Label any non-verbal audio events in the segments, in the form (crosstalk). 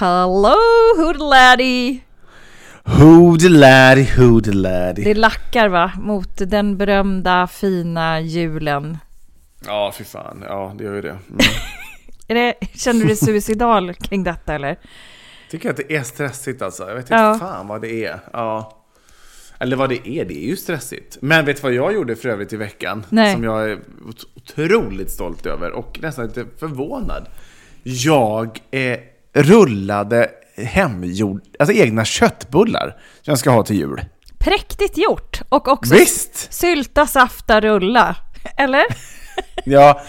Hello, hoodladdy! Hoodeladdy, hoodeladdy. Det lackar va, mot den berömda fina julen. Ja, fy fan. Ja, det gör ju det. Mm. (laughs) Är det känner du dig suicidal kring detta eller? Tycker att det är stressigt alltså. Jag vet inte Ja. fan vad det är. Ja. Eller vad det är, det är ju stressigt. Men vet du vad jag gjorde för övrigt i veckan? Nej. Som jag är ot- otroligt stolt över och nästan lite förvånad. Jag eh, rullade hemgjord, alltså egna köttbullar som jag ska ha till jul. Präktigt gjort! Och också Visst! sylta, safta, rulla. Eller? (laughs) Ja,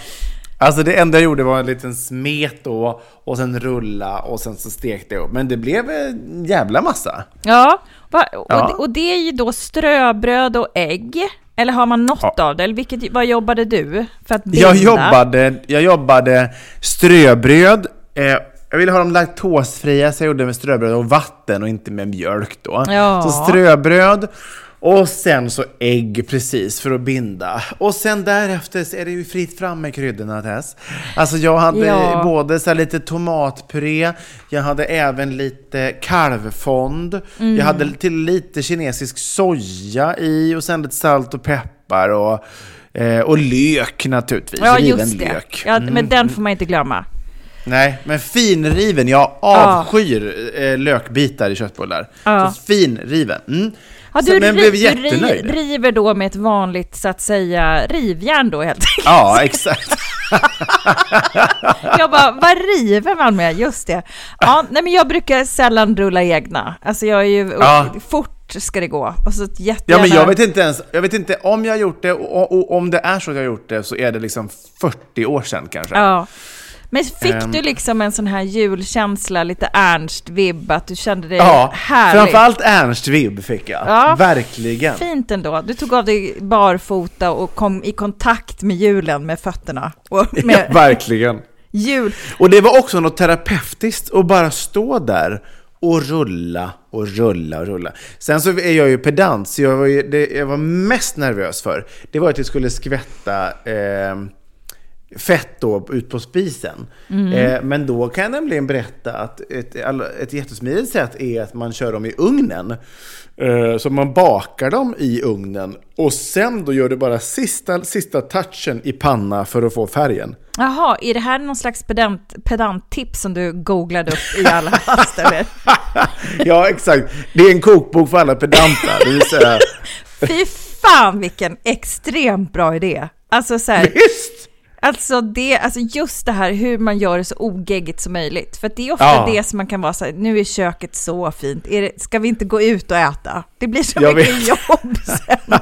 alltså det enda jag gjorde var en liten smet då och sen rulla och sen så stekte jag upp. Men det blev en jävla massa. Ja, och det är ju då ströbröd och ägg. Eller har man något Ja. av det? Eller vilket, vad jobbade du för att binda? Jag jobbade, jag jobbade ströbröd. Eh, jag ville ha dem laktosfria så jag gjorde med ströbröd och vatten och inte med mjölk då. Ja. Så ströbröd och sen så ägg precis för att binda. Och sen därefter så är det ju fritt fram med kryddorna Tess. Alltså jag hade Ja. både så lite tomatpuré, jag hade även lite kalvfond, Mm. jag hade till lite kinesisk soja i och sen lite salt och peppar och, eh, och lök naturligtvis. Ja, just det. lök. Ja, Mm. Men den får man inte glömma. Nej, men finriven. Jag avskyr eh, lökbitar i köttbullar. Ja. Så finriven. Mm. Ja, du, men blev du jättenöjd. ri- river då med ett vanligt, så att säga, rivjärn då helt enkelt. Ja, exakt. (laughs) Jag bara, vad river man med? Just det. Ja, nej men jag brukar sällan rulla egna. Alltså jag är ju, Ja. fort ska det gå. Och så Ja, jättegärna... men jag vet inte ens, jag vet inte om jag har gjort det och, och om det är så att jag har gjort det så är det liksom 40 år sedan kanske. Ja. Men fick Ehm. du liksom en sån här julkänsla, lite Ernst-vibb, att du kände dig Ja, härlig? framförallt Ernst Vibb fick jag. Ja. Verkligen. Fint ändå. Du tog av dig barfota och kom i kontakt med julen med fötterna. Och (laughs) Ja, med verkligen. jul. Och det var också något terapeutiskt att bara stå där och rulla och rulla och rulla. Sen så är jag ju pedant, så jag var, ju, det jag var mest nervös för, det var att jag skulle skvätta eh, fett då ut på spisen. Eh, men då kan jag nämligen berätta att ett, ett jättesmidigt sätt är att man kör dem i ugnen. Eh, så man bakar dem i ugnen och sen då gör du bara sista, sista touchen i panna för att få färgen. Jaha, är det här någon slags pedant, pedanttips som du googlade upp i all hast (laughs) eller? Ja, exakt. Det är en kokbok för alla pedanta. Det vill säga, (laughs) Fy fan vilken extremt bra idé! Alltså så här, visst! Alltså, det, alltså just det här hur man gör det så ogeggigt som möjligt. För det är ofta Ja. det som man kan vara så här, nu är köket så fint, är det, ska vi inte gå ut och äta? Det blir så Jag mycket vet. jobb sen.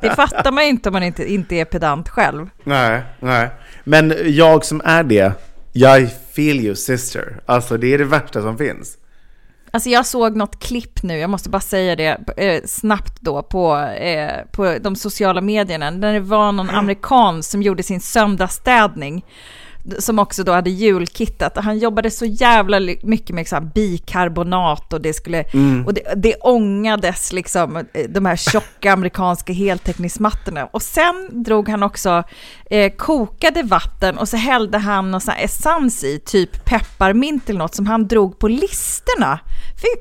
Det fattar man ju inte om man inte, inte är pedant själv. Nej, nej. Men jag som är det, jag feel you sister. Alltså det är det värsta som finns. Alltså jag såg något klipp nu, jag måste bara säga det eh, snabbt då på, eh, på de sociala medierna, där det var någon amerikan som gjorde sin söndagsstädning. Som också då hade julkittat. Han jobbade så jävla mycket med så bikarbonat och det skulle, mm. och det, det ångades liksom, eh, de här tjocka (laughs) amerikanska heltäckningsmattorna. Och sen drog han också, eh, kokade vatten och så hällde han någon sån här essens i, typ pepparmint eller något som han drog på listerna.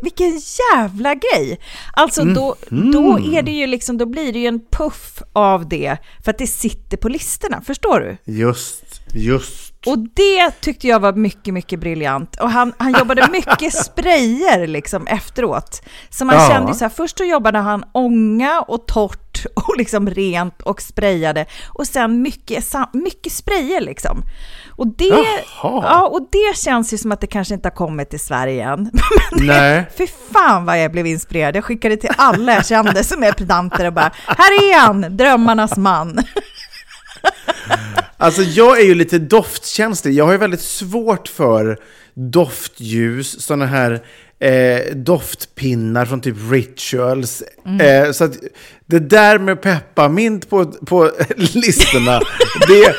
Vilken jävla grej! Alltså då, mm. då är det ju liksom, då blir det ju en puff av det för att det sitter på listerna, förstår du? Just, just. Och det tyckte jag var mycket, mycket briljant. Och han, han jobbade mycket (laughs) sprayer liksom efteråt. Så man ja. kände så här, först då jobbade han ånga och torrt (laughs) och liksom rent och sprayade. Och sen mycket, mycket sprayer liksom. Och det, ja, och det känns ju som att det kanske inte har kommit till Sverige än. (laughs) Nej. Fy fan vad jag blev inspirerad. Jag skickade till alla jag kände som är pedanter och bara, här är han, drömmarnas man. Alltså jag är ju lite doftkänslig. Jag har ju väldigt svårt för doftljus, sådana här eh, doftpinnar från typ rituals. Mm. Eh, så att det där med pepparmint på, på (laughs) listorna, det,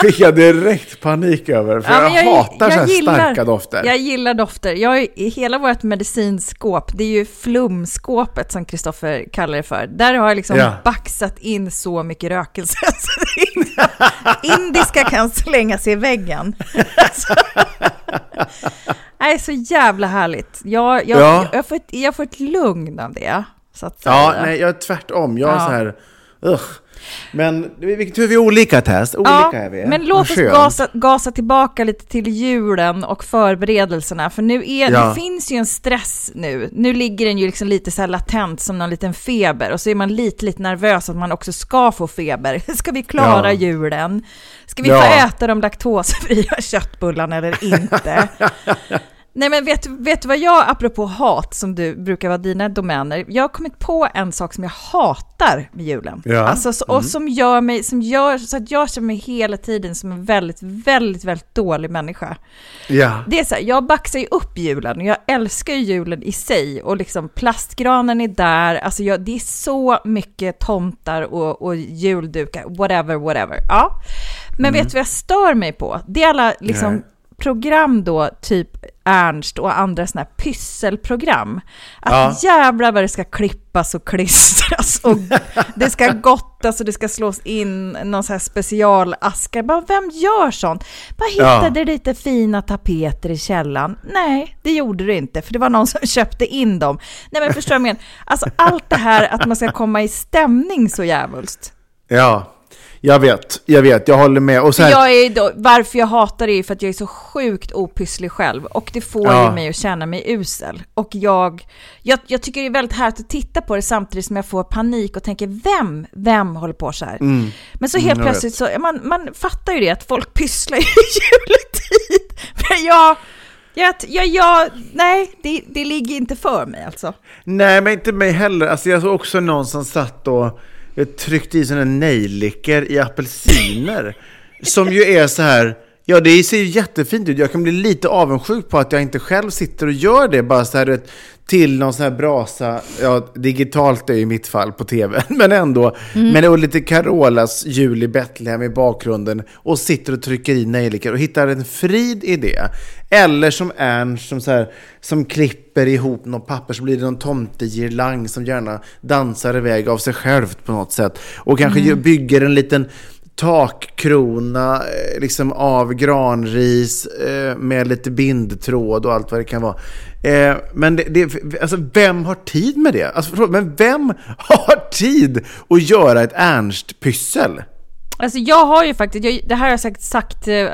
fick jag direkt panik över, för ja, jag, jag, hatar jag så gillar, starka dofter. Jag gillar dofter. Jag, hela vårt medicinskåp, det är ju flumskåpet som Kristoffer kallar det för. Där har jag liksom ja. baxat in så mycket rökelse. (laughs) Så indiska kan slänga sig i väggen. (laughs) Nej, så jävla härligt. Jag, jag, ja. jag, får ett, jag får ett lugn av det. Så att säga. Ja, nej, jag är tvärtom. Jag är så här, ugh. Men vi, vi är olika Tess, olika ja, är vi. Men låt oss gasa, gasa, tillbaka lite till julen och förberedelserna, för nu är, ja. det finns ju en stress nu. Nu ligger den ju liksom lite så latent som någon liten feber och så är man lite, lite nervös att man också ska få feber. (laughs) Ska vi klara ja. julen? Ska vi få äta de laktosfria (laughs) köttbullarna eller inte? (laughs) Nej men vet, vet du vad jag, apropå hat som du brukar vara dina domäner, jag har kommit på en sak som jag hatar med julen. Ja. Alltså, och mm. som gör mig, som gör så att jag känner mig hela tiden som en väldigt, väldigt, väldigt dålig människa. Ja. Det är så här, jag baxar ju upp julen och jag älskar ju julen i sig och liksom plastgranen är där, alltså jag, det är så mycket tomtar och, och juldukar, whatever, whatever. Ja. Men mm. vet du vad jag stör mig på? Det är alla liksom Nej program då, typ Ernst och andra sådana här pysselprogram. Att ja. jävlar vad det ska klippas och klistras och (laughs) det ska gottas och det ska slås in någon sån här specialaskar. Bara, vem gör sånt? Bara hittade ja. lite fina tapeter i källan. Nej, det gjorde du inte, för det var någon som (laughs) köpte in dem. Nej men förstår du vad jag menar? Alltså allt det här att man ska komma i stämning så jävligt. Ja, jag vet, jag vet, jag håller med. Och här... jag är då, varför jag hatar det är för att jag är så sjukt opysslig själv och det får ja. ju mig att känna mig usel. Och jag, jag, jag, tycker det är väldigt härligt att titta på det samtidigt som jag får panik och tänker vem, vem håller på så här? Mm. Men så helt mm, plötsligt så, man, man fattar ju det att folk (laughs) pysslar i juletid. Men jag... Ja, ja, ja, nej, det, det ligger inte för mig alltså. Nej, men inte mig heller. Alltså jag såg också någon som satt och jag tryckte i sådana nejlikor i apelsiner. som ju är så här, ja det ser ju jättefint ut. Jag kan bli lite avundsjuk på att jag inte själv sitter och gör det. Bara så här, vet, till någon sån här brasa, ja digitalt är i mitt fall på tv, (laughs) men ändå. Mm. Men och lite Carolas jul i Betlehem i bakgrunden och sitter och trycker i nejlikor och hittar en frid i det. Eller som Ernst som, så här, som klipper ihop något papper så blir det någon tomtegirlang som gärna dansar iväg av sig självt på något sätt. Och kanske mm. bygger en liten takkrona eh, liksom av granris eh, med lite bindtråd och allt vad det kan vara. Eh, men det, det, alltså, vem har tid med det? Alltså, men vem (laughs) har tid att göra ett Ernst-pyssel? Alltså jag har ju faktiskt, jag, det här har jag säkert sagt eh,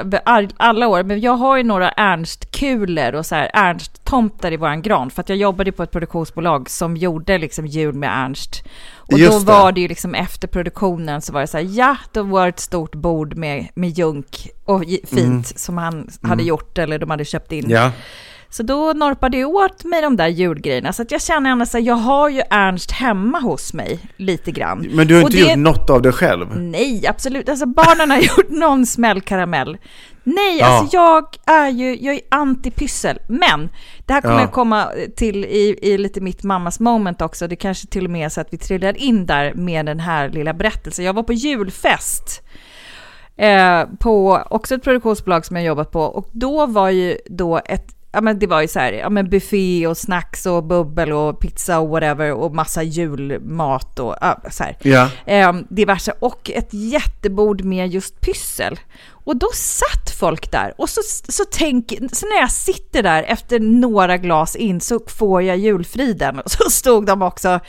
alla år, men jag har ju några Ernst-kulor och så här Ernst-tomtar i våran gran. För att jag jobbade på ett produktionsbolag som gjorde liksom jul med Ernst. Och Just då det. var det ju liksom efter produktionen så var det så här, ja, då var det ett stort bord med, med junk och fint mm. som han mm. hade gjort eller de hade köpt in. Ja. Så då norpade jag åt mig de där julgrejerna. Så att jag känner ändå att jag har ju Ernst hemma hos mig lite grann. Men du har inte det... gjort något av det själv? Nej, absolut. Alltså barnen har (laughs) gjort någon smällkaramell. Nej, ja. alltså jag är ju jag är anti-pyssel. Men det här kommer ja. jag komma till i, i lite mitt mammas moment också. Det kanske till och med är så att vi trillar in där med den här lilla berättelsen. Jag var på julfest Eh, på också ett produktionsbolag som jag jobbat på och då var ju då ett ja men det var ju så här, ja men buffé och snacks och bubbel och pizza och whatever och massa julmat och ja, så här. Ja. Eh, diverse och ett jättebord med just pyssel. Och då satt folk där och så, så tänk, så när jag sitter där efter några glas in så får jag julfriden. Och så stod de också,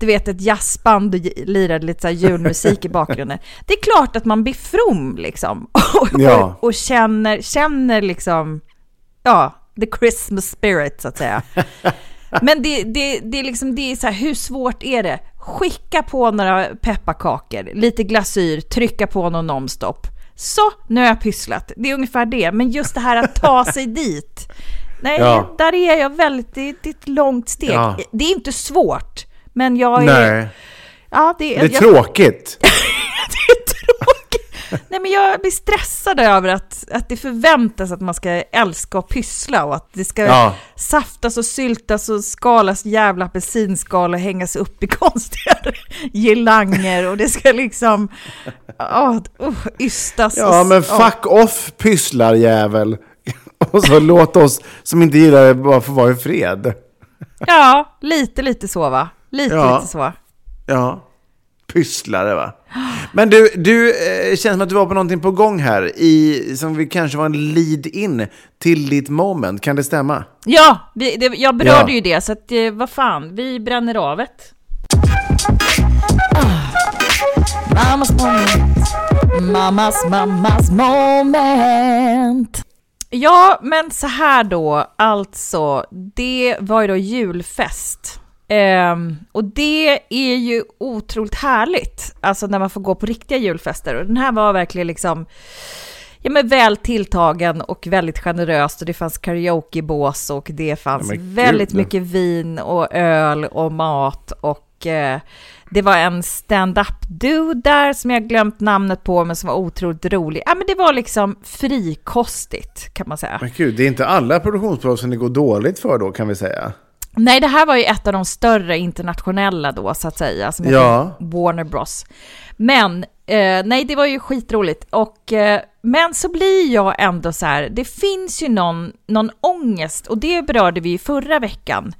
du vet ett jazzband och lirade lite så julmusik i bakgrunden. (laughs) Det är klart att man blir from liksom. Och, (laughs) Ja. och, och känner, känner liksom, ja, the Christmas spirit så att säga. (laughs) Men det, det, det är liksom, det är så här, hur svårt är det? Skicka på några pepparkakor, lite glasyr, trycka på någon nonstop. Så, nu har jag pysslat. Det är ungefär det. Men just det här att ta (laughs) sig dit. Nej, Ja. där är jag väldigt, det, det är ett långt steg. Ja. Det är inte svårt. Men jag är... Nej, Ja, det, det är jag, tråkigt. det är tråkigt. Nej, men jag blir stressad över att, att det förväntas att man ska älska och pyssla och att det ska Ja. saftas och syltas och skalas jävla apelsinskal och hängas upp i (laughs) konstiga girlanger och det ska liksom oh, uh, ystas. Ja, och, men fuck off pysslarjävel. (laughs) Och så låt oss som inte gillar det bara få vara i fred. Ja, lite, lite så va? Lite, Ja. lite så. Ja, pysslare va. Men du, du eh, känns som att du var på någonting på gång här i, som vi kanske var en lead-in till ditt moment. Kan det stämma? Ja, vi, det, jag berörde Ja. ju det, så att, eh, vad fan, vi bränner av ett. Mammas moment. Mammas, mammas moment. Ja, men så här då, alltså, det var ju då julfest. Ehm, och det är ju otroligt härligt, alltså när man får gå på riktiga julfester. Och den här var verkligen liksom, ja men väl tilltagen och väldigt generöst och det fanns karaokebås och det fanns Ja, väldigt gud. mycket vin och öl och mat och eh, det var en stand-up dude där som jag glömt namnet på men som var otroligt rolig. Ja men det var liksom frikostigt kan man säga. Men gud, det är inte alla produktionsbolag som det går dåligt för då kan vi säga. Nej, det här var ju ett av de större internationella då, så att säga, som Ja. Warner Bros. Men, eh, nej, det var ju skitroligt. Och, eh, men så blir jag ändå så här, det finns ju någon, någon ångest, och det berörde vi ju förra veckan.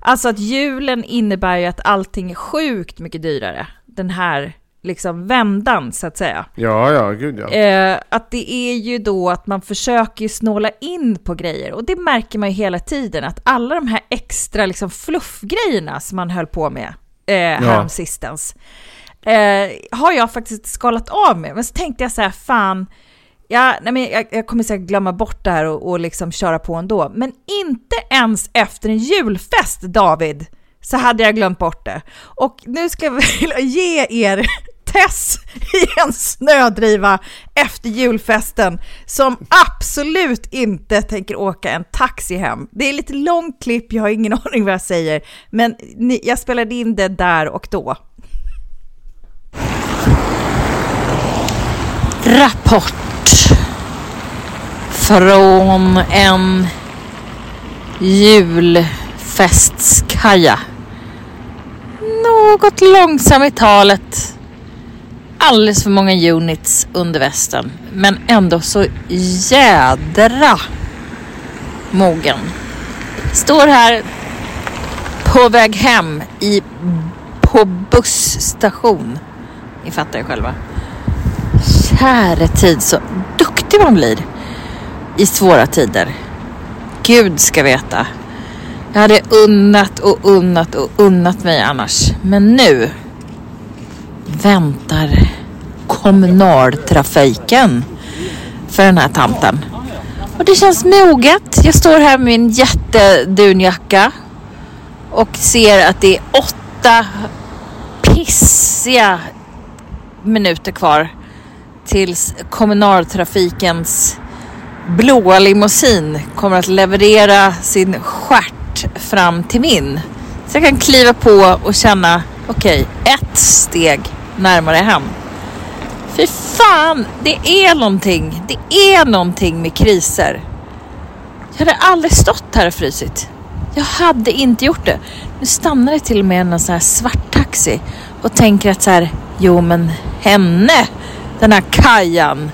Alltså att julen innebär ju att allting är sjukt mycket dyrare. Den här liksom vändan, så att säga. Ja, ja, gud ja. Eh, att det är ju då att man försöker snåla in på grejer och det märker man ju hela tiden att alla de här extra liksom fluffgrejerna som man höll på med eh, häromsistens eh, har jag faktiskt skalat av med. Men så tänkte jag så här, fan, ja, nej men jag, jag kommer säkert glömma bort det här och, och liksom köra på ändå. Men inte ens efter en julfest, David, så hade jag glömt bort det. Och nu ska jag vilja (laughs) ge er Tess i en snödriva efter julfesten som absolut inte tänker åka en taxi hem. Det är lite långt klipp, jag har ingen (laughs) aning vad jag säger, men ni, jag spelade in det där och då. Rapport från en julfestskaja. Något långsam i talet. Alldeles för många units under västen. Men ändå så jädra mogen. Står här på väg hem i, på busstation. Ni fattar ju själva. Käre tid så duktig man blir i svåra tider. Gud ska veta. Jag hade unnat och unnat och unnat mig annars. Men nu väntar kommunaltrafiken för den här tanten. Och det känns moget. Jag står här med min jättedunjacka och ser att det är åtta pissiga minuter kvar tills kommunaltrafikens blåa limousin kommer att leverera sin stjärt fram till min. Så jag kan kliva på och känna, okej, ett steg närmare hem. Fy fan, det är någonting. Det är någonting med kriser. Jag hade aldrig stått här och frysit. Jag hade inte gjort det. Nu stannar det till och med en sån här svart taxi och tänker att så här, jo men henne den här Kajan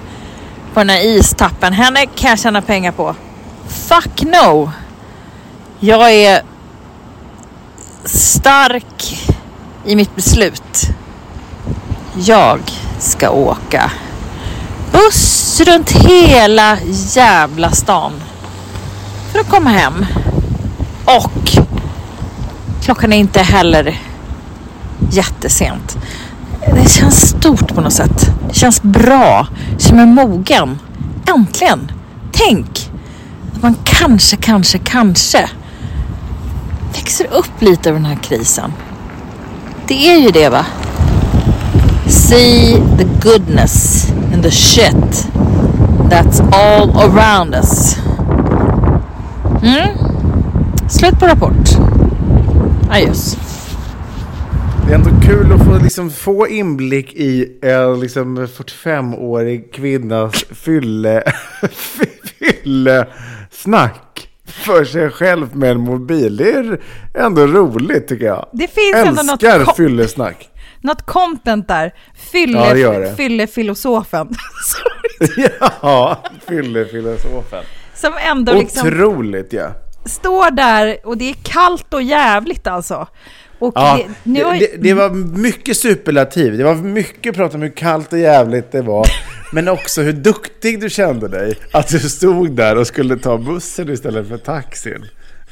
på den här istappen, henne kan jag tjäna pengar på. Fuck no! Jag är stark i mitt beslut. Jag ska åka buss runt hela jävla stan för att komma hem. Och klockan är inte heller jättesent. Det känns stort på något sätt. Det känns bra. Jag känner mig mogen. Äntligen! Tänk att man kanske, kanske, kanske växer upp lite över den här krisen. Det är ju det va? See the goodness in the shit that's all around us. Mm? Slut på rapport. Ah, Adios. Det är ändå kul att få, liksom, få inblick i en liksom, 45-årig kvinnas fylle, (laughs) fylle snack för sig själv med en mobil. Det är ändå roligt tycker jag. Det finns Älskar ändå något, fyllesnack. (laughs) något content där. Fylle, Ja, det gör det. fylle filosofen. (laughs) (laughs) ja, fyllefilosofen. Som ändå liksom Otroligt ja. står där och det är kallt och jävligt alltså. Och Ja, det, har, det, det, det var mycket superlativ. Det var mycket prat om hur kallt och jävligt det var. Men också hur duktig du kände dig. Att du stod där och skulle ta bussen istället för taxin.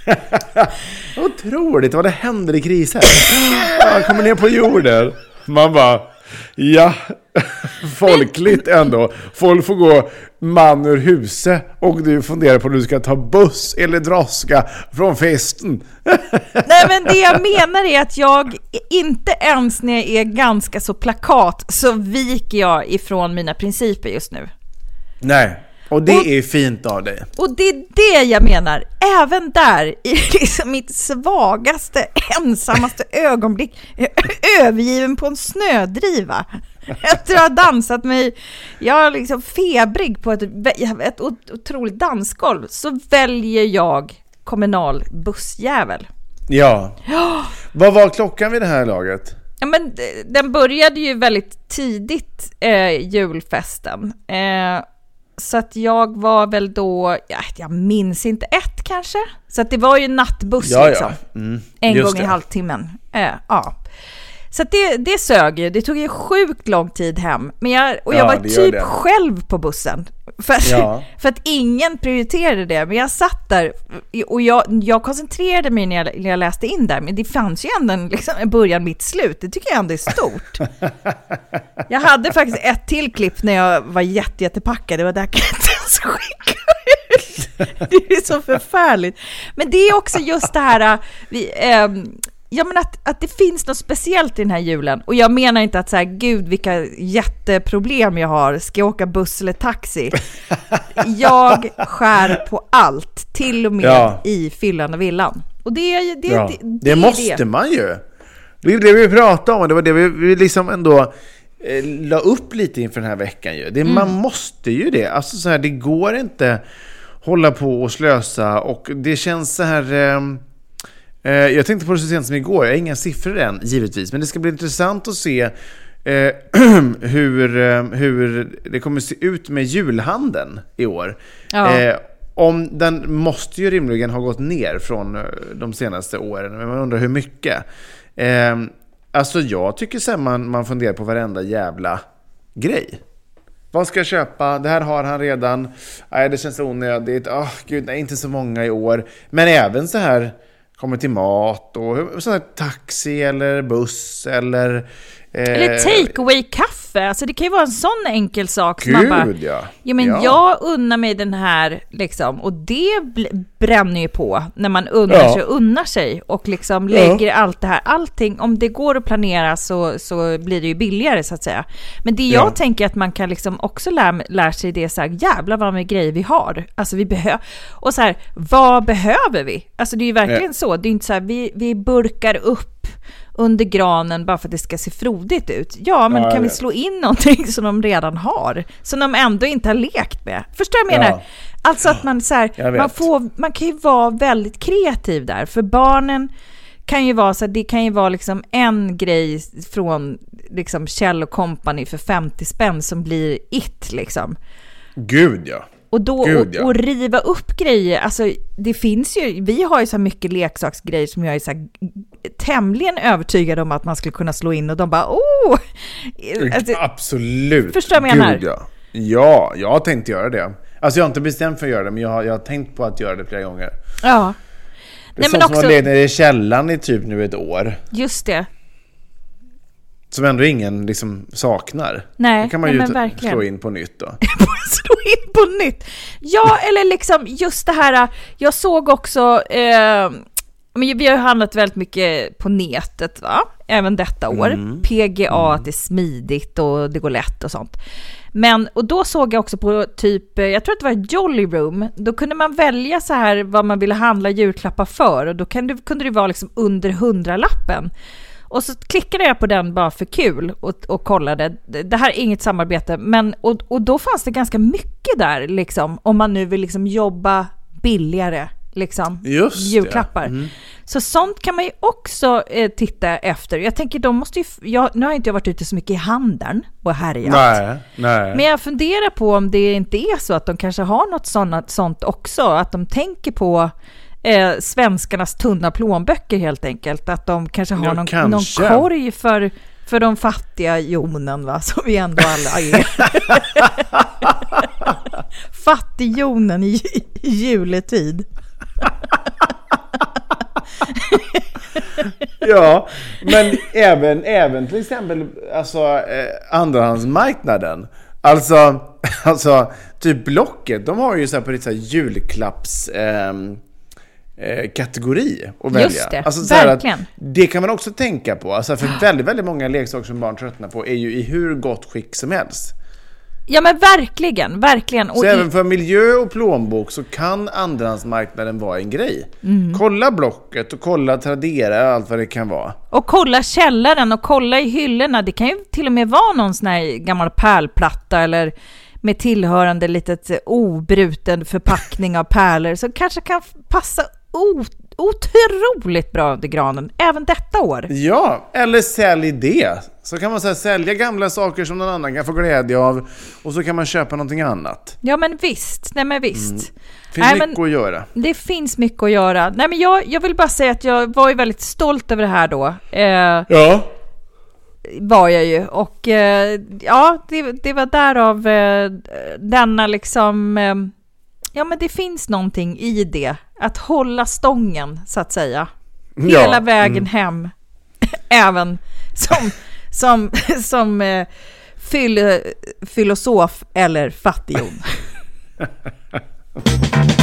(laughs) Otroligt vad det händer i kriser. Man kommer ner på jorden. Man bara, ja, (laughs) folkligt ändå. Folk får gå man ur huset och du funderar på om du ska ta buss eller droska från festen. (laughs) Nej men det jag menar är att jag inte ens när jag är ganska så plakat så viker jag ifrån mina principer just nu. Nej, och det Och- är fint av dig. Och det är det jag menar, även där i (laughs) liksom mitt svagaste, ensammaste ögonblick, (laughs) övergiven på en snödriva. Efter att ha dansat mig, jag är liksom febrig på ett, ett otroligt dansgolv, så väljer jag kommunal bussjävel. Ja. (gasps) Vad var klockan vid det här laget? Ja, men den började ju väldigt tidigt, eh, julfesten. Eh, så att jag var väl då, ja, jag minns inte, ett kanske? Så att det var ju nattbuss Ja, liksom. ja. Mm, En gång i det. halvtimmen. Eh, ja. Så det, det sög ju. Det tog ju sjukt lång tid hem. Men jag, och jag Ja, var typ själv på bussen. (laughs) För att, Ja. för att ingen prioriterade det. Men jag satt där och jag, jag koncentrerade mig när jag, när jag läste in där. Men det fanns ju ändå en, liksom, en början, mitt, slut. Det tycker jag ändå är stort. (laughs) Jag hade faktiskt ett till klipp när jag var jätte, jättepackad. Det var där jag inte ens (laughs) skicka ut. Det är så förfärligt. Men det är också just det här, vi, ehm, ja men att, att det finns något speciellt i den här julen. Och jag menar inte att så här, gud vilka jätteproblem jag har, ska jag åka buss eller taxi? (laughs) Jag skär på allt, till och med Ja. i fyllan och villan. Och det, det, Ja. det, Det, är måste det. man ju. Det är det vi pratade om och det var det vi, vi liksom ändå eh, la upp lite inför den här veckan ju. Det, Mm. Man måste ju det. Alltså så här, det går inte hålla på och slösa och det känns så här... Eh, jag tänkte på det så sent som igår, jag har inga siffror än givetvis, men det ska bli intressant att se eh, (clears throat) hur, eh, hur det kommer se ut med julhandeln i år. Ja. Eh, om den måste ju rimligen ha gått ner från eh, de senaste åren, men man undrar hur mycket. Eh, alltså jag tycker sen man, man funderar på varenda jävla grej. Vad ska jag köpa? Det här har han redan. Nej, det känns onödigt. Åh, gud, nej, inte så många i år. Men även så här, kommer till mat och sån här taxi eller buss eller... eh, Eller take-away-kaffe! Kaffe, alltså det kan ju vara en sån enkel sak. som man bara, Gud ja. Ja men Ja. jag unnar mig den här liksom och det bränner ju på när man unnar Ja. sig och unnar sig och liksom Ja. lägger allt det här, allting, om det går att planera så, så blir det ju billigare så att säga. Men det jag Ja. tänker att man kan liksom också lära, lära sig det så här, jävlar vad med grejer vi har. Alltså vi behöver, och så här, vad behöver vi? Alltså det är ju verkligen Ja. så, det är inte så här, vi, vi burkar upp under granen bara för att det ska se frodigt ut. Ja, men Ja, kan vi slå in någonting som de redan har? Som de ändå inte har lekt med. Förstår du vad jag menar? Ja. Alltså att man så här, man, får, man kan ju vara väldigt kreativ där, för barnen kan ju vara så det kan ju vara liksom en grej från liksom Kjell och Company för 50 spänn som blir it liksom. Gud ja. Och då Gud, och, ja. och riva upp grejer, alltså det finns ju, vi har ju så här mycket leksaksgrejer som jag är så här tämligen övertygad om att man skulle kunna slå in och de bara oh! Alltså, Absolut. Förstår vad jag menar? Ja. ja, jag har tänkt göra det. Alltså jag har inte bestämt för att göra det, men jag har, jag har tänkt på att göra det flera gånger. ja, Det är Nej, men sånt som också- har legat i källaren i typ nu ett år. just det. Som ändå ingen liksom saknar. Nej, Då kan man nej, ju men verkligen. slå in på nytt då. (laughs) slå in på nytt. Ja, eller liksom just det här, jag såg också, eh, men vi har ju handlat väldigt mycket på nätet, va? Även detta år. PGA, att det är smidigt och det går lätt och sånt. Men, och då såg jag också på typ, eh, jag tror att det var Jolly Room, då kunde man välja så här vad man ville handla julklappar för och då kunde, kunde det vara liksom under hundralappen. Och så klickade jag på den bara för kul och, och kollade. Det det här är inget samarbete, men och, och då fanns det ganska mycket där liksom, om man nu vill liksom jobba billigare, liksom, Just julklappar. Mm. Så sånt kan man ju också eh, titta efter. Jag tänker, de måste ju, jag, nu har inte jag varit ute så mycket i handeln och härjat. Nej, nej. Men jag funderar på om det inte är så att de kanske har något sånt, sånt också, att de tänker på eh, svenskarnas tunna plånböcker helt enkelt. Att de kanske har Ja, någon, kanske. någon korg för, för de fattiga jonen, va? (laughs) som vi ändå alla är. (laughs) Fattigjonen i juletid. (laughs) Ja, men även, även till exempel alltså, eh, andrahandsmarknaden. Alltså, (laughs) alltså, typ Blocket, de har ju så här på lite så här julklapps... ehm, eh, kategori att välja. Just det, alltså, så här att verkligen. det kan man också tänka på. Alltså, för väldigt, väldigt många leksaker som barn tröttnar på är ju i hur gott skick som helst. Ja men verkligen, verkligen. Och Så i- även för miljö och plånbok så kan andrahandsmarknaden vara en grej. Mm. Kolla Blocket och kolla Tradera och allt vad det kan vara. Och kolla källaren och kolla i hyllorna. Det kan ju till och med vara någon sån här gammal pärlplatta eller med tillhörande litet eh, obruten förpackning av pärlor som kanske kan passa o- otroligt bra under granen även detta år. Ja, eller sälj det. Så kan man så här, sälja gamla saker som någon annan kan få glädje av och så kan man köpa någonting annat. Ja men visst, nej men visst. Mm. finns Nej, mycket men att göra. Det finns mycket att göra. Nej men jag, jag vill bara säga att jag var ju väldigt stolt över det här då. Eh, Ja. var jag ju. Och eh, ja, det, det var därav eh, denna liksom... Eh, ja, men det finns någonting i det. Att hålla stången, så att säga. Ja, Hela vägen hem. (laughs) Även som, som, som eh, fyl, filosof eller fattighjon. (laughs)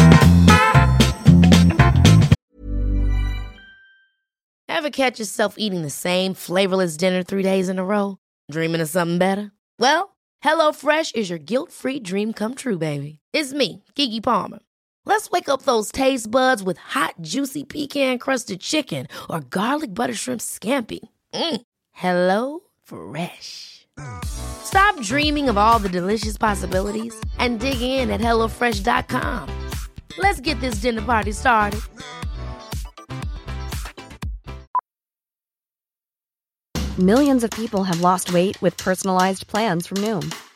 Ever catch yourself eating the same flavorless dinner three days in a row? Dreaming of something better? Well, HelloFresh is your guilt free dream come true, baby. It's me, Gigi Palmer. Let's wake up those taste buds with hot, juicy pecan crusted chicken or garlic butter shrimp scampi. Mm. Hello Fresh. Stop dreaming of all the delicious possibilities and dig in at HelloFresh.com. Let's get this dinner party started. Millions of people have lost weight with personalized plans from Noom,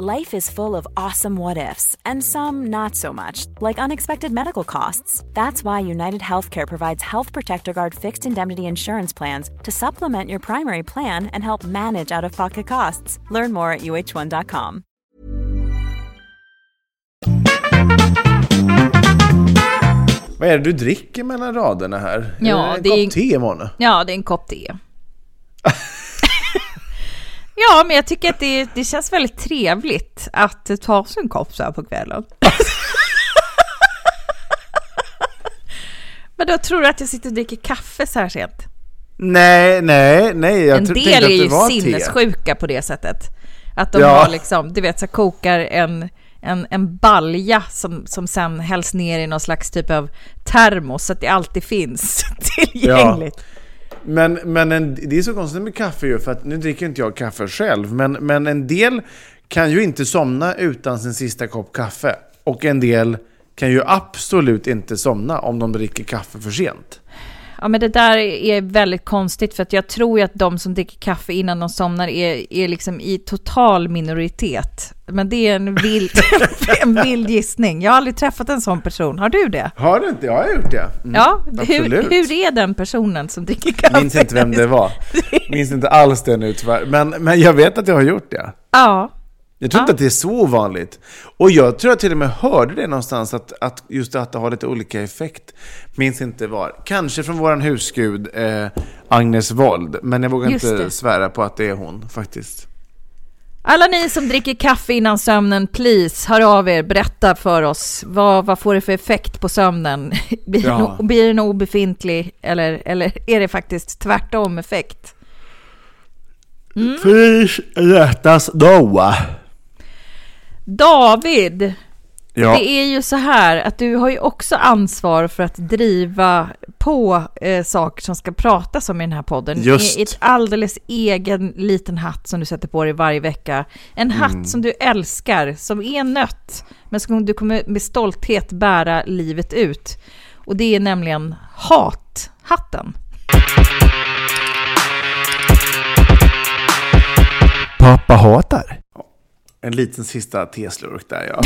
Life is full of awesome what ifs, and some not so much, like unexpected medical costs. That's why United Healthcare provides Health Protector Guard fixed indemnity insurance plans to supplement your primary plan and help manage out of pocket costs. Learn more at uh1.com. Vad är det du dricker mellan raderna här? Ja, är det det en är- kopp te, Mona? Ja, det är en kopp te. (laughs) ja, men jag tycker att det, det känns väldigt trevligt att ta sig en kopp så här på kvällen. (laughs) men då tror du att jag sitter och dricker kaffe så här sent? Nej, nej, nej. Jag en del är ju var te. sinnessjuka på det sättet. Att de Ja. har liksom, du vet, så kokar en, en, en balja som, som sen hälls ner i någon slags typ av termos så att det alltid finns (laughs) tillgängligt. Men, men en, det är så konstigt med kaffe ju, för att nu dricker inte jag kaffe själv, men, men en del kan ju inte somna utan sin sista kopp kaffe. Och en del kan ju absolut inte somna om de dricker kaffe för sent. Ja, men det där är väldigt konstigt för att jag tror ju att de som dricker kaffe innan de somnar är, är liksom i total minoritet. Men det är en vild, (laughs) en vild gissning. Jag har aldrig träffat en sån person. Har du det? Har du inte? Jag har gjort det. Mm, Ja, hur, hur är den personen som dricker kaffe? Minns inte vem det var. (laughs) Minns inte alls det nu tyvärr. Men, men jag vet att jag har gjort det. Ja, Jag tror Ja. inte att det är så ovanligt. Och jag tror jag till och med hörde det någonstans, att, att just att det har lite olika effekt. Minns inte var. Kanske från våran husgud eh, Agnes Wold. Men jag vågar Just inte det. svära på att det är hon faktiskt. Alla ni som dricker kaffe innan sömnen, please, hör av er, berätta för oss. Vad, vad får det för effekt på sömnen? (laughs) Blir, Ja. den, blir den obefintlig eller, eller är det faktiskt tvärtom effekt? Mm. Fish rättas då. David, Ja. det är ju så här att du har ju också ansvar för att driva på eh, saker som ska pratas om i den här podden. Just. I ett alldeles egen liten hatt som du sätter på dig varje vecka. En hatt Mm. som du älskar, som är nött, men som du kommer med stolthet bära livet ut. Och det är nämligen hathatten. Pappa hatar. En liten sista teslurk där ja. (laughs)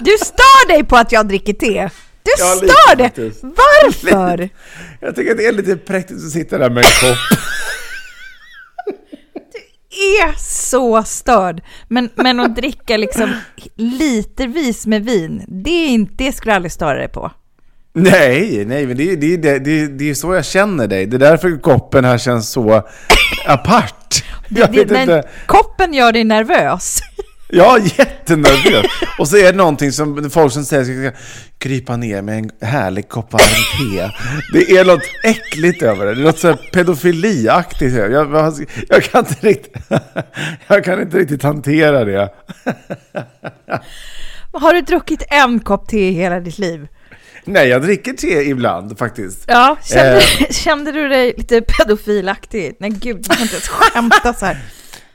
Du stör dig på att jag dricker te! Du Ja, stör dig! Varför? (laughs) Jag tycker att det är lite präktigt att sitta där med en kopp. (laughs) är så störd. Men, men att dricka liksom litervis med vin, det, är inte, det skulle jag aldrig störa dig på. Nej, nej, men det, det, det, det, det är så jag känner dig. Det är därför koppen här känns så apart. (laughs) Jag vet men inte. koppen gör dig nervös. (laughs) Ja, jättenervös. Och så är det någonting som folk som säger ska krypa ner med en härlig kopp varm te. Det är något äckligt över det. Det är något så pedofiliaktigt. Jag, jag, jag, kan inte riktigt, (laughs) jag kan inte riktigt hantera det. Har du druckit en kopp te i hela ditt liv? Nej, jag dricker te ibland faktiskt. Ja, kände, Eh. (laughs) kände du dig lite pedofilaktig? Nej gud, jag kan inte ens skämta så här.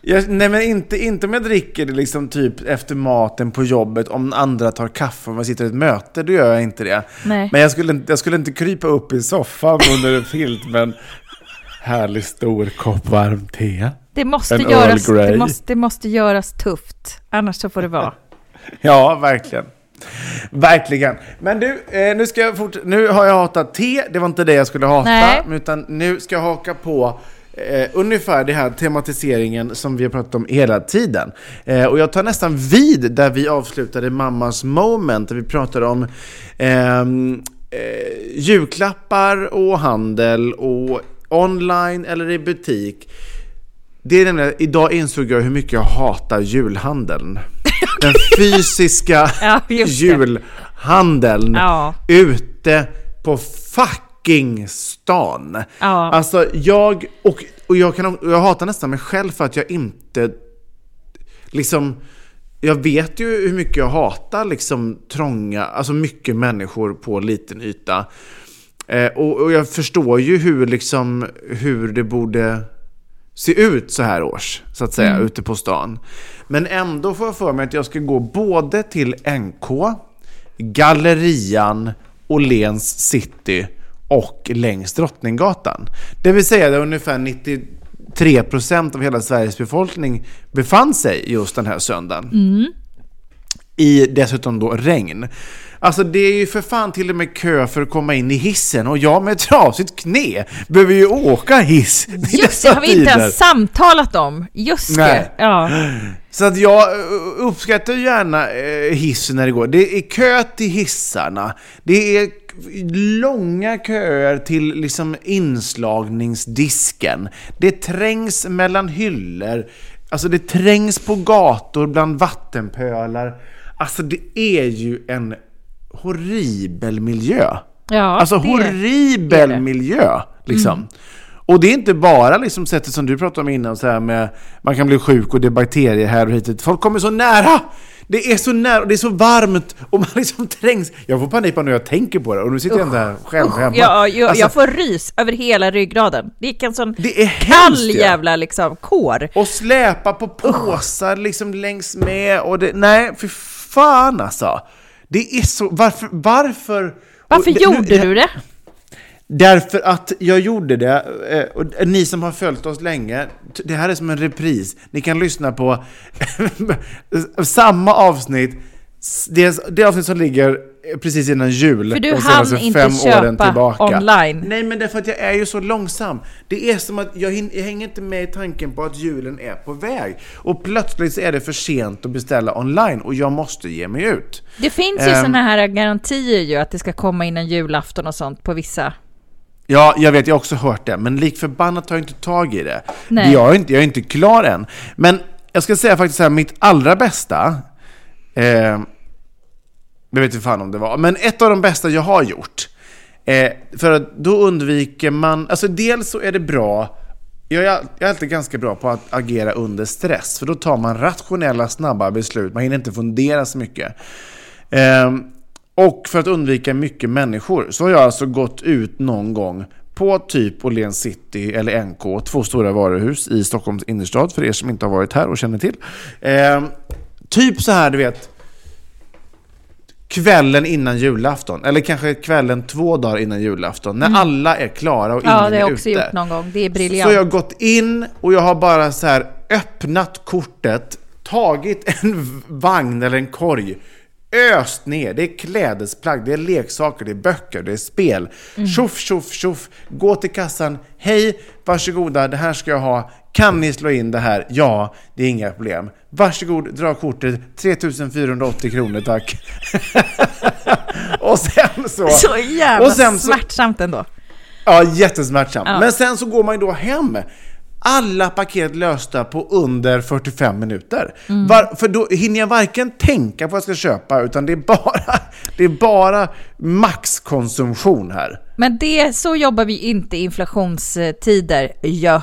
Jag, nej men inte, inte om jag dricker det liksom typ efter maten på jobbet, om andra tar kaffe om jag sitter i ett möte, då gör jag inte det. Nej. Men jag skulle, inte- jag skulle inte krypa upp i soffan under en filt med en härlig stor kopp varmt te. Det måste, En göras, det, måste, det måste göras tufft, annars så får det vara. (laughs) Ja, verkligen. Verkligen. Men du, eh, nu, ska jag fort, nu har jag hatat te, det var inte det jag skulle hata, Nej. utan nu ska jag haka på eh, ungefär den här tematiseringen som vi har pratat om hela tiden. Eh, och jag tar nästan vid där vi avslutade Mammas moment, där vi pratade om ehm, eh, julklappar och handel och online eller i butik. Det är nämligen, idag insåg jag hur mycket jag hatar julhandeln. Den fysiska (laughs) Ja, julhandeln Ja. ute på fucking stan. Ja. Alltså jag, och, och jag, kan, jag hatar nästan mig själv för att jag inte liksom jag vet ju hur mycket jag hatar liksom trånga, alltså mycket människor på liten yta. Eh, och, och jag förstår ju hur liksom, hur det borde se ut så här års, så att säga, ute på stan. Men ändå får jag för mig att jag ska gå både till NK, Gallerian, Åhléns city och längs Drottninggatan. Det vill säga där ungefär 93% av hela Sveriges befolkning befann sig just den här söndagen. I dessutom då regn. Alltså det är ju för fan till och med kö för att komma in i hissen och jag med trasigt knä behöver ju åka hiss (laughs) Just det, har vi inte ens samtalat om. Just Nej. det. Ja. (gasps) Så att jag eh, uppskattar gärna eh, hissen när det går. Det är kö till hissarna. Det är långa köer till liksom inslagningsdisken. Det trängs mellan hyllor. Alltså det trängs på gator bland vattenpölar. Alltså det är ju en horribel miljö. Ja, alltså horribel det. miljö. Liksom. Och det är inte bara liksom sättet som du pratade om innan, så här med man kan bli sjuk och det är bakterier här och hit. Folk kommer så nära! Det är så nära och det är så varmt och man (laughs) liksom trängs. Jag får panik när jag tänker på det och nu sitter jag ändå här själv hemma. Ja, jag, Alltså, jag får rys över hela ryggraden. Det gick en sån Det är kall hemskt, jävla liksom kår. Och släpa på påsar liksom längs med och det, nej för fan alltså. Det är så, varför, varför? Varför och gjorde nu- du det? Därför att jag gjorde det, eh, och ni som har följt oss länge, det här är som en repris. Ni kan lyssna på (laughs) samma avsnitt, det, det avsnitt som ligger precis innan jul. För du hann senaste inte fem åren köpa tillbaka. online. Nej, men därför att jag är ju så långsam. Det är som att jag, hin- jag hänger inte med i tanken på att julen är på väg. Och plötsligt så är det för sent att beställa online och jag måste ge mig ut. Det finns ju Ehm. såna här garantier ju att det ska komma innan julafton och sånt på vissa. Ja, jag vet, jag har också hört det, men lik förbannat tar jag inte tag i det. Nej. Jag, är inte, jag är inte klar än. Men jag ska säga faktiskt så här, mitt allra bästa, eh, jag vet inte fan om det var, men ett av de bästa jag har gjort, eh, för att då undviker man, alltså dels så är det bra, jag är, jag är alltid ganska bra på att agera under stress, för då tar man rationella, snabba beslut, man hinner inte fundera så mycket. Eh, och för att undvika mycket människor så har jag alltså gått ut någon gång på typ Åhléns City eller NK, två stora varuhus i Stockholms innerstad för er som inte har varit här och känner till. Eh, typ så här, du vet, kvällen innan julafton, eller kanske kvällen två dagar innan julafton, när alla är klara och ingen Mm. Ja, det har är jag också ute. gjort någon gång. Det är Så briljant. jag har gått in och jag har bara så här öppnat kortet, tagit (laughs) en vagn eller en korg, öst ner. Det är klädesplagg, det är leksaker, det är böcker, det är spel. Tjoff, tjoff, tjoff. Gå till kassan. Hej, varsågoda, det här ska jag ha. Kan ni slå in det här? Ja, det är inga problem. Varsågod, dra kortet. 3480 kronor, tack. (laughs) och sen så... Så jävla och sen så- smärtsamt ändå. Ja, jättesmärtsamt. Ja. Men sen så går man ju då hem. Alla paket lösta på under 45 minuter. Mm. Var, för då hinner jag varken tänka på vad jag ska köpa, utan det är bara, (laughs) det är bara maxkonsumtion här. Men det, så jobbar vi inte i inflationstider. Ja.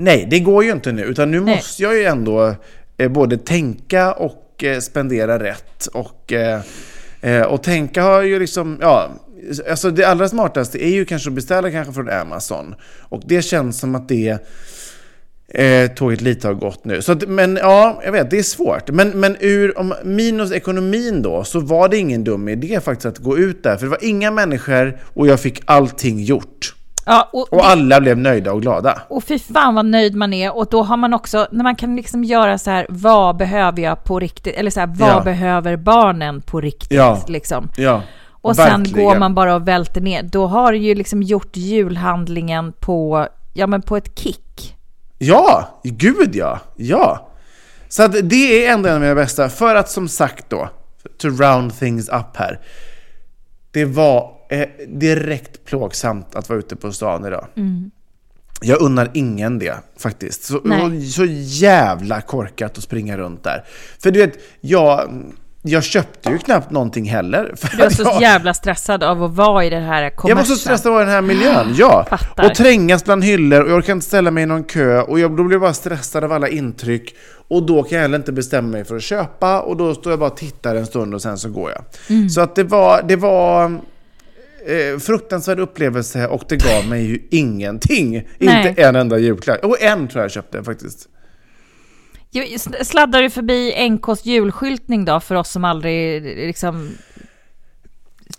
Nej, det går ju inte nu, utan nu Nej. måste jag ju ändå eh, både tänka och eh, spendera rätt. Och, eh, och tänka har ju liksom, ja, alltså det allra smartaste är ju kanske att beställa kanske från Amazon. Och det känns som att det eh, tåget lite har gått nu. Så att, men ja, jag vet, det är svårt. Men, men ur om minus ekonomin då, så var det ingen dum idé faktiskt att gå ut där. För det var inga människor och jag fick allting gjort. Ja och, Och alla blev nöjda och glada. och fy fan vad nöjd man är. Och då har man också, när man kan liksom göra så här, vad behöver jag på riktigt? Eller så här, vad Ja. behöver barnen på riktigt? Ja. Liksom. Ja, Och sen verkligen. går man bara och välter ner. Då har du ju liksom gjort julhandlingen på, ja men på ett kick. Ja, gud ja. Ja. Så att det är ändå en av mina bästa. För att som sagt då, to round things up här. Det var eh, direkt plågsamt att vara ute på stan idag. Jag unnar ingen det faktiskt. Så, så jävla korkat att springa runt där. För du vet, jag, jag köpte ju knappt någonting heller. (laughs) Du är att så jag, jävla stressad av att vara i det här jag kommersen. var så stressad av den här miljön, ja. (gasps) Fattar. Och trängas bland hyllor och jag orkar inte ställa mig i någon kö och jag, då blir jag bara stressad av alla intryck. Och då kan jag heller inte bestämma mig för att köpa och då står jag bara och tittar en stund och sen så går jag. Mm. Så att det var, det var eh, fruktansvärd upplevelse och det gav mig ju (laughs) ingenting. Inte en enda julklapp. Och en tror jag köpte faktiskt. Sladdar du förbi NKs julskyltning då för oss som aldrig liksom...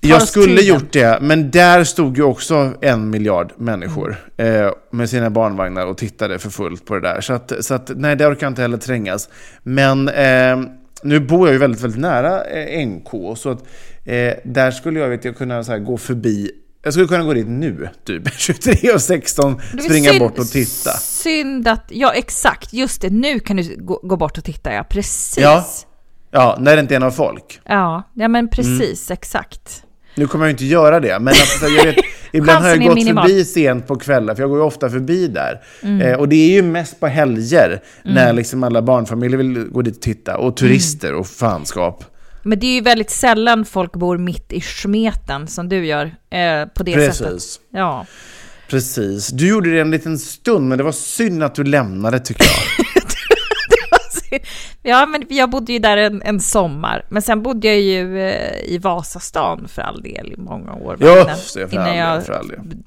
Jag skulle tiden? gjort det, men där stod ju också en miljard människor eh, med sina barnvagnar och tittade för fullt på det där. Så att, så att nej, det orkar jag inte heller trängas. Men eh, nu bor jag ju väldigt, väldigt nära eh, NK, så att eh, där skulle jag vet, jag kunna så här, gå förbi jag skulle kunna gå dit nu, typ (laughs) 23 och 16, Det är springa synd- bort och titta. Synd att, ja exakt, just det, nu kan du gå, gå bort och titta ja, precis. Ja. Ja, när det inte är någon folk. Ja, ja men precis, Mm. exakt. Nu kommer jag inte göra det, men alltså, jag vet, (laughs) ibland har jag gått minimal. förbi sent på kvällar, för jag går ju ofta förbi där. Mm. Eh, och det är ju mest på helger, när liksom alla barnfamiljer vill gå dit och titta, och turister och fanskap. Men det är ju väldigt sällan folk bor mitt i smeten som du gör eh, på det Precis. sättet. Ja. Precis. Du gjorde det en liten stund, men det var synd att du lämnade tycker jag. (laughs) ja, men jag bodde ju där en, en sommar. Men sen bodde jag ju eh, i Vasastan för all del i många år. För innan del, jag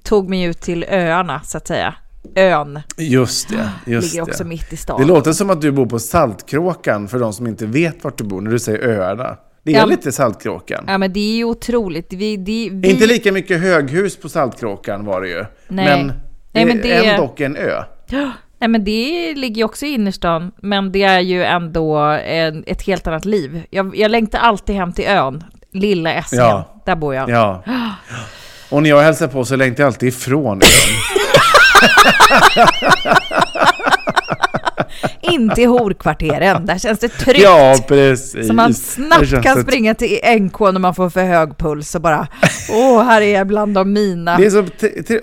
tog mig ut till öarna, så att säga. Ön Just det, just ligger också det. mitt i stan. Det låter som att du bor på Saltkråkan, för de som inte vet vart du bor, när du säger öarna. Det är Ja. lite Saltkråkan. Ja, men det är ju otroligt. Vi, det, vi... Inte lika mycket höghus på Saltkråkan var det ju. Nej. Men Nej, men det- är ändå en ö. (gasps) Nej, men det ligger ju också i innerstan, men det är ju ändå en, ett helt annat liv. Jag, jag längtar alltid hem till ön, lilla Essingen. Ja. Där bor jag. Ja. (gasps) (gasps) Och när jag hälsar på så längtar jag alltid ifrån (laughs) ön. In till horkvarteren, där känns det tryggt. Ja, precis. Så man snabbt kan springa till NK när man får för hög puls och bara (laughs) åh, här är jag bland de mina. Det är som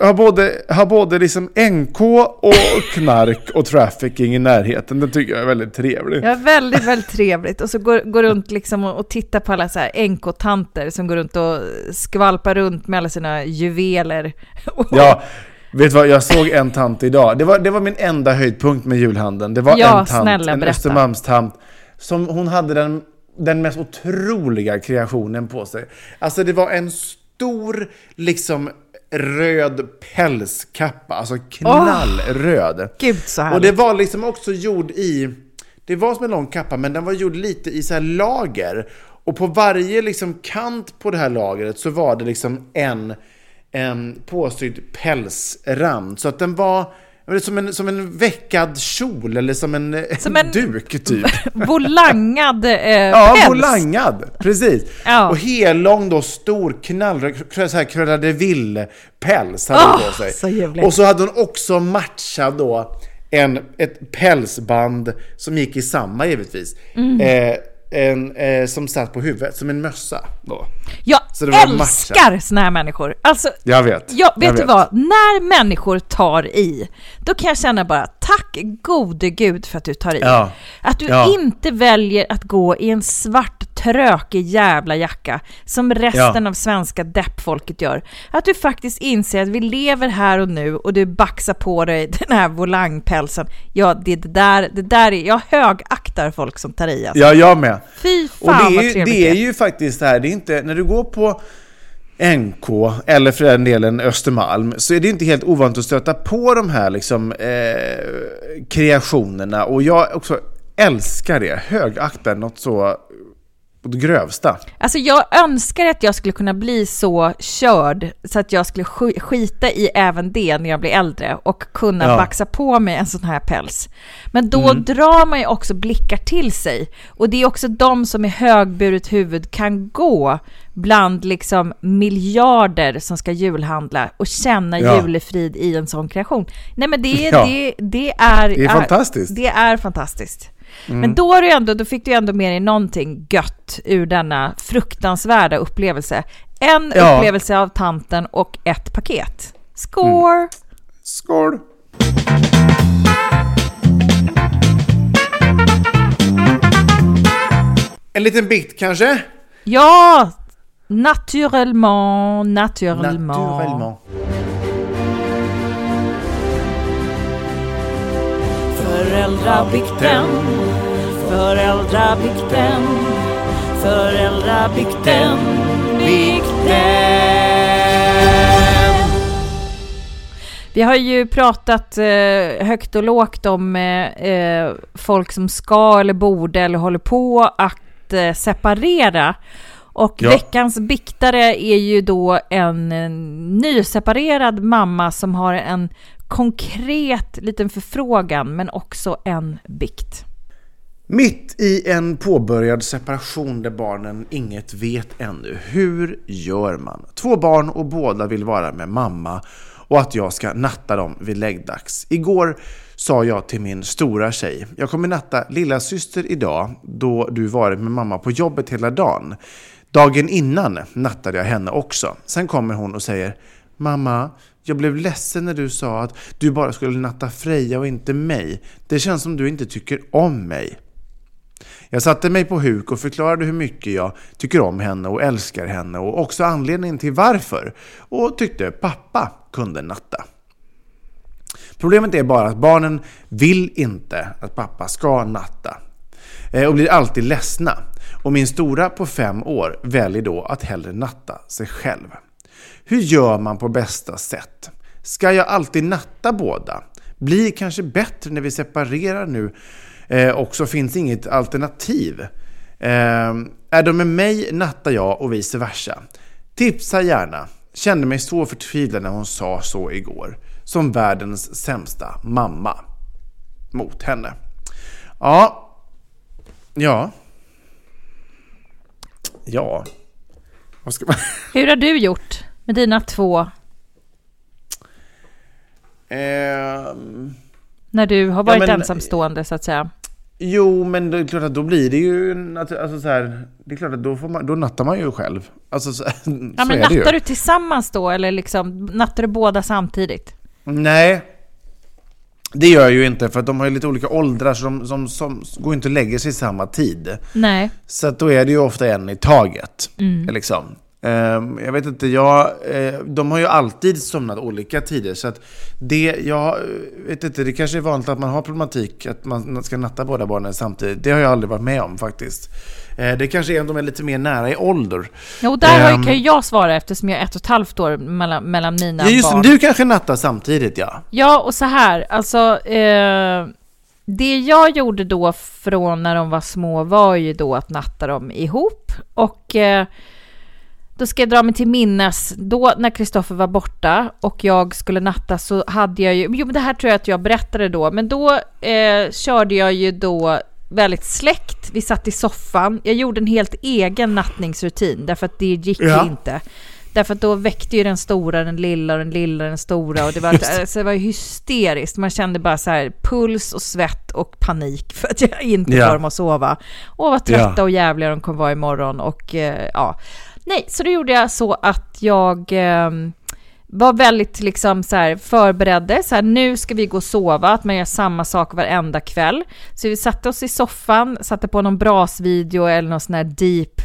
har både, har både liksom NK och knark och trafficking i närheten. Det tycker jag är väldigt trevligt. Ja, väldigt, väldigt trevligt. Och så går, går runt liksom och, och tittar på alla så här NK-tanter som går runt och skvalpar runt med alla sina juveler. (laughs) Ja, vet du vad? Jag såg en tant idag. Det var, det var min enda höjdpunkt med julhandeln. Det var Ja, en tant, snälla, en. Östermalmstant, som hon hade den, den mest otroliga kreationen på sig. Alltså det var en stor, liksom röd pälskappa, alltså knallröd. Gud så härligt. Och det var liksom också gjord i, det var som en lång kappa, men den var gjord lite i så här lager. Och på varje liksom kant på det här lagret så var det liksom en, en påsydd pälsrand. Så att den var som en, som en veckad kjol eller som en, (laughs) Som en duk typ. (laughs) Volangad eh, Ja, päls. volangad. Precis. Ja. Och hellång då, stor knallröd, så här Cruella de Vil-päls hade hon på sig. så och så hade hon också matchat då en, ett pälsband som gick i samma givetvis. Mm. Eh, en, eh, som satt på huvudet, som en mössa då. Jag älskar såna här människor. Alltså, Jag vet. Ja, vet jag du vad? När människor tar i, då kan jag känna bara tack gode gud för att du tar i. Ja. Att du Ja. inte väljer att gå i en svart trökig jävla jacka som resten Ja. av svenska deppfolket gör. Att du faktiskt inser att vi lever här och nu och du baxar på dig den här volangpälsen. Ja, det, det där, det där är, jag högaktar folk som tar i alltså. Ja, jag med. Fy Och fan det är, vad trevligt det är ju faktiskt det här, det är inte, när du går på NK, eller för den delen Östermalm, så är det inte helt ovanligt att stöta på de här liksom, eh, kreationerna. Och jag också älskar det, högaktar något så på det grövsta. Alltså jag önskar att jag skulle kunna bli så körd så att jag skulle sk- skita i även det när jag blir äldre och kunna Ja. baxa på mig en sån här päls. Men då drar man ju också blickar till sig och det är också de som med högburet huvud kan gå bland liksom miljarder som ska julhandla och känna Ja. julefrid i en sån kreation. Nej men det, (laughs) Ja. det, det är... Det är fantastiskt. Det är fantastiskt. Mm. Men då, är du ändå, då fick du ändå med dig någonting gött ur denna fruktansvärda upplevelse. En Ja. upplevelse av tanten och ett paket. Score! Skål! En liten bikt kanske? Ja! Naturellement, naturellement. Naturellement. Föräldrabikten, föräldrabikten, föräldrabikten, bikten. Vi har ju pratat eh, högt och lågt om eh, eh, folk som ska eller borde eller håller på att eh, separera. Och Ja. veckans biktare är ju då en, eh, nyseparerad mamma som har en konkret liten förfrågan men också en bikt. Mitt i en påbörjad separation där barnen inget vet ännu. Hur gör man? Två barn och båda vill vara med mamma och att jag ska natta dem vid läggdags. Igår sa jag till min stora tjej, jag kommer natta lilla syster idag då du varit med mamma på jobbet hela dagen. Dagen innan nattade jag henne också. Sen kommer hon och säger, mamma, jag blev ledsen när du sa att du bara skulle natta Freja och inte mig. Det känns som du inte tycker om mig. Jag satte mig på huk och förklarade hur mycket jag tycker om henne och älskar henne och också anledningen till varför och tyckte pappa kunde natta. Problemet är bara att barnen vill inte att pappa ska natta eh, och blir alltid ledsna. Och min stora på fem år väljer då att hellre natta sig själv. Hur gör man på bästa sätt? Ska jag alltid natta båda? Blir kanske bättre när vi separerar nu eh, och så finns inget alternativ. Eh, är de med mig nattar jag och vice versa. Tipsa gärna. Kände mig så förtvivlad när hon sa så igår. Som världens sämsta mamma. Mot henne. Ja. Ja. Ja. Vad ska man... Hur har du gjort med dina två? Ehm, När du har varit men- ensamstående så att säga. jo, men det är klart att då blir det ju... Alltså så här, det är klart att då, får man, då nattar man ju själv. Alltså så, (laughs) Ja, så men nattar du tillsammans då eller liksom nattar du båda samtidigt? Nej. Det gör jag ju inte för att de har ju lite olika åldrar så de som, som går inte och lägger sig samma tid. Nej. Så att då är det ju ofta en i taget. Mm. Liksom. Ehm, jag vet inte, jag, eh, de har ju alltid somnat olika tider. Så att det, jag vet inte, det kanske är vanligt att man har problematik att man ska natta båda barnen samtidigt. Det har jag aldrig varit med om faktiskt. Eh, det kanske är om de är lite mer nära i ålder. Jo, där Ehm. kan ju jag svara eftersom jag är ett och ett halvt år mellan, mellan mina Ja, just barn. du kanske nattar samtidigt ja. Ja, och så här, alltså eh, det jag gjorde då från när de var små var ju då att natta dem ihop och eh, då ska jag dra mig till minnes, då när Kristoffer var borta och jag skulle natta så hade jag ju, jo men det här tror jag att jag berättade då, men då eh, körde jag ju då väldigt släckt, vi satt i soffan, jag gjorde en helt egen nattningsrutin därför att det gick Ja. inte. Därför att då väckte ju den stora den lilla och den lilla den stora och det var, det. alltså, det var hysteriskt. Man kände bara så här puls och svett och panik för att jag inte Ja. får dem att sova. Och vad trötta Ja. och jävliga de kommer vara imorgon och eh, ja. Nej, så då gjorde jag så att jag eh, var väldigt liksom så här förberedde, så här nu ska vi gå och sova, att man gör samma sak varenda kväll. Så vi satte oss i soffan, satte på någon brasvideo eller någon sån här deep,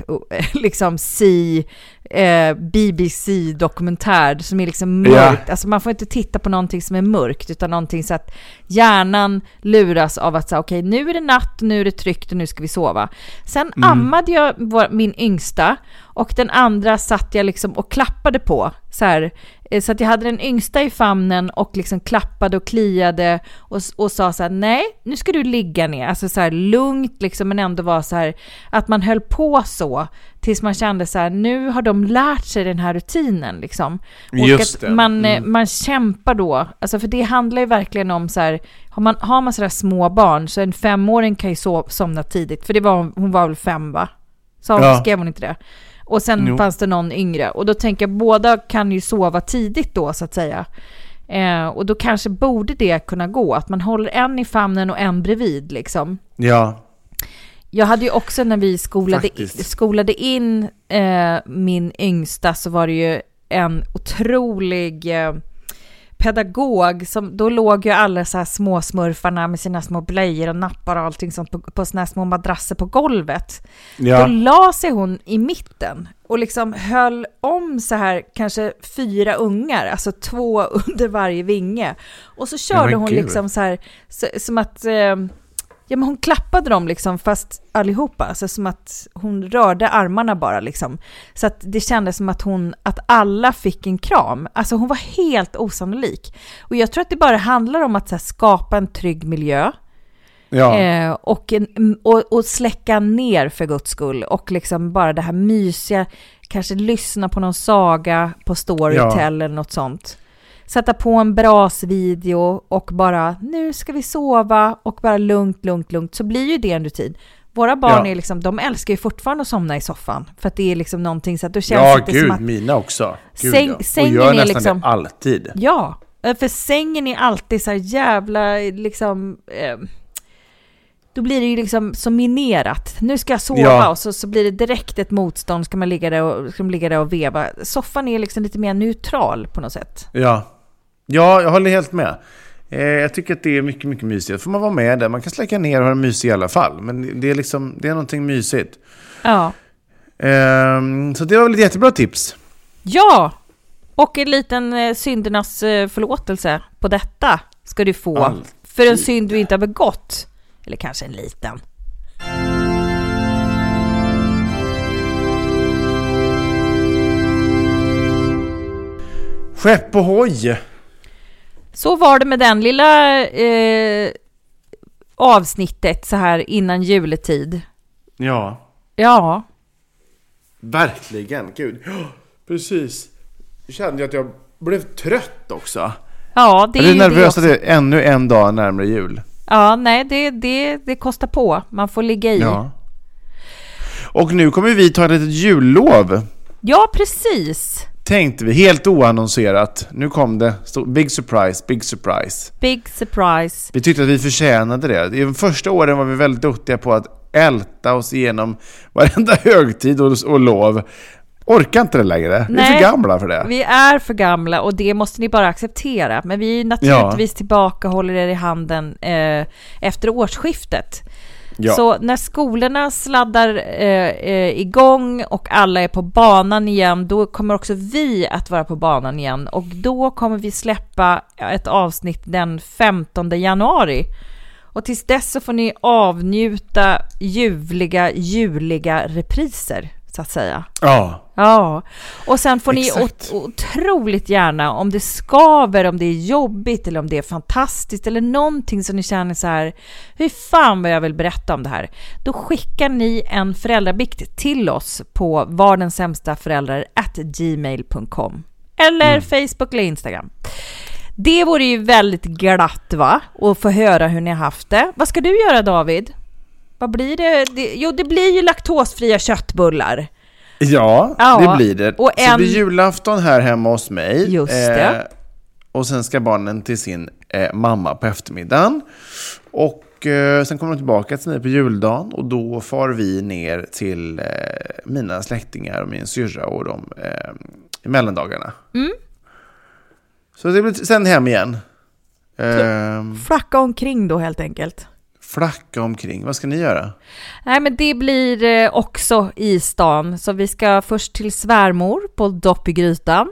(laughs) liksom sea, eh, BBC-dokumentär som är liksom mörkt. Alltså man får inte titta på någonting som är mörkt, utan någonting så att hjärnan luras av att säga okej nu är det natt, nu är det tryggt och nu ska vi sova. Sen ammade jag vår, min yngsta och den andra satt jag liksom och klappade på. Så, här, så att jag hade den yngsta i famnen och liksom klappade och kliade och, och sa så här, nej, nu ska du ligga ner. Alltså så här lugnt liksom, men ändå var så här att man höll på så tills man kände så här, nu har de lärt sig den här rutinen liksom. Och Just det. man, eh, Mm. man kämpar då, alltså för det handlar ju verkligen om så här, har man, har man sådär små barn så en femåring kan ju so- somna tidigt, för det var, hon var väl fem va? Så Ja. skrev hon inte det? Och sen Jo. fanns det någon yngre. Och då tänker jag, båda kan ju sova tidigt då så att säga. Eh, och då kanske borde det kunna gå, att man håller en i famnen och en bredvid liksom. Ja. Jag hade ju också när vi skolade, Faktiskt. skolade in eh, min yngsta så var det ju en otrolig eh, pedagog som, då låg ju alla så här små smurfarna med sina små blöjor och nappar och allting sånt på, på såna här små madrasser på golvet. Då Ja. la sig hon i mitten och liksom höll om så här kanske fyra ungar, alltså två (laughs) under varje vinge. Och så körde men hon gud. liksom så här, så, som att, eh, ja men hon klappade dem liksom fast allihopa, alltså som att hon rörde armarna bara liksom. Så att det kändes som att hon, att alla fick en kram. Alltså hon var helt osannolik. Och jag tror att det bara handlar om att här, skapa en trygg miljö. Ja. Eh, och, en, och, och släcka ner för guds skull. Och liksom bara det här mysiga, kanske lyssna på någon saga på Storytel eller något sånt. Sätta på en brasvideo och bara nu ska vi sova och bara lugnt, lugnt, lugnt. Så blir ju det en rutin. Våra barn Ja. är liksom, de älskar ju fortfarande att somna i soffan. För att det är liksom någonting så att då känns Ja, det gud, som att mina också. Gud, Säng- ja. Och sängen gör är nästan liksom- det alltid. Ja, för sängen är alltid så här jävla liksom... Eh, då blir det ju liksom så minerat. Nu ska jag sova Ja. och så, så blir det direkt ett motstånd. Ska man ligga där och, ska man ligga där och veva. Soffan är liksom lite mer neutral på något sätt. Ja. Ja, jag håller helt med. Eh, jag tycker att det är mycket, mycket mysigt. Får man vara med där. Man kan släcka ner och ha det mysigt i alla fall. Men det är liksom, det är någonting mysigt. Ja. Ehm, så det var väl ett jättebra tips. Ja! Och en liten eh, syndernas eh, förlåtelse på detta ska du få. Alltid. För en synd du inte har begått. Eller kanske en liten. Skepp och hoj. Så var det med den lilla eh, avsnittet så här innan juletid. Ja, Ja, verkligen. Gud. Precis. Jag kände ju att jag blev trött också. ja det är Jag är nervös att det är ännu en dag närmare jul. Ja, nej, det, det, det kostar på. Man får ligga i. Ja. Och nu kommer vi ta ett litet jullov. Ja, precis. Tänkte vi, helt oannonserat. Nu kom det. Big surprise, big surprise. Big surprise. Vi tyckte att vi förtjänade det. I de första åren var vi väldigt duktiga på att älta oss igenom varenda (laughs) högtid och, och lov. Orkar inte det längre. Vi är Nej, för gamla för det. Vi är för gamla och det måste ni bara acceptera. Men vi är naturligtvis tillbaka och håller er i handen eh, efter årsskiftet. Ja. Så när skolorna sladdar eh, eh, igång och alla är på banan igen, då kommer också vi att vara på banan igen. Och då kommer vi släppa ett avsnitt den 15 januari. Och tills dess så får ni avnjuta ljuvliga, juliga repriser, så att säga. Ja. Ja, och sen får ni ot- otroligt gärna, om det skaver, om det är jobbigt eller om det är fantastiskt eller någonting som ni känner så här, hur fan vad jag vill berätta om det här. Då skickar ni en föräldrabikt till oss på var den sämsta föräldrar at gmail.com eller Facebook eller Instagram. Det vore ju väldigt glatt va? Att få höra hur ni har haft det. Vad ska du göra David? Vad blir det? det jo, det blir ju laktosfria köttbullar. Ja, Ja, det blir det. och Så en- det blir julafton här hemma hos mig. Eh, Just det. och sen ska barnen till sin eh, mamma på eftermiddagen. Och eh, sen kommer de tillbaka till mig på juldagen. Och då far vi ner till eh, mina släktingar och min syrra och de eh, i mellandagarna. Mm. Så det blir sen hem igen. Eh, Flacka omkring då helt enkelt flacka omkring. Vad ska ni göra? Nej, men det blir eh, också i stan. Så vi ska först till svärmor på dopp i grytan.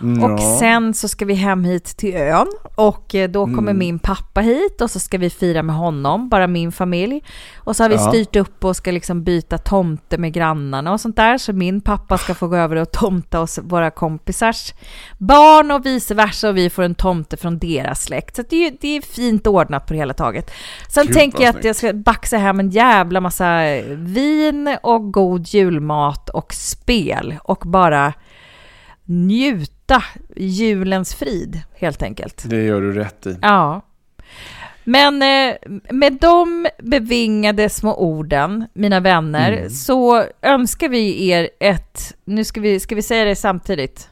Och Ja. sen så ska vi hem hit till ön och eh, då kommer Mm. min pappa hit och så ska vi fira med honom, bara min familj. Och så har vi Ja. styrt upp och ska liksom byta tomte med grannarna och sånt där. Så min pappa ska få gå över och tomta hos våra kompisars barn och vice versa och vi får en tomte från deras släkt. Så det, är, det är fint ordnat på det hela taget. Sen Gud, tänker jag att jag ska baxa hem en jävla massa vin och god julmat och spel och bara njuta julens frid helt enkelt. Det gör du rätt i. Ja. Men eh, med de bevingade små orden, mina vänner, Mm. så önskar vi er ett, nu ska vi, ska vi säga det samtidigt,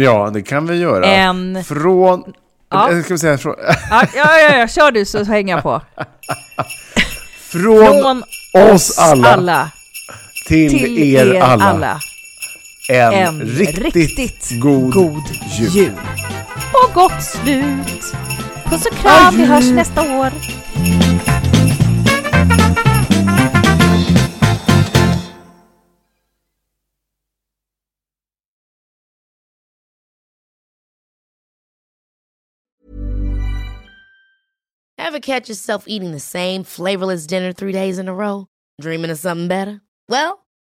Ja, det kan vi göra. en... Från... Ja. eh, Ska vi säga från... Ja, ja, ja, ja, kör du så hänger jag på. (laughs) Från, Från oss alla, till, till er, alla, En, en riktigt, riktigt god, god jul. jul. Och gott slut. Puss och kram, vi hörs nästa år. Ever catch yourself eating the same flavorless dinner three days in a row? Dreaming of something better? Well,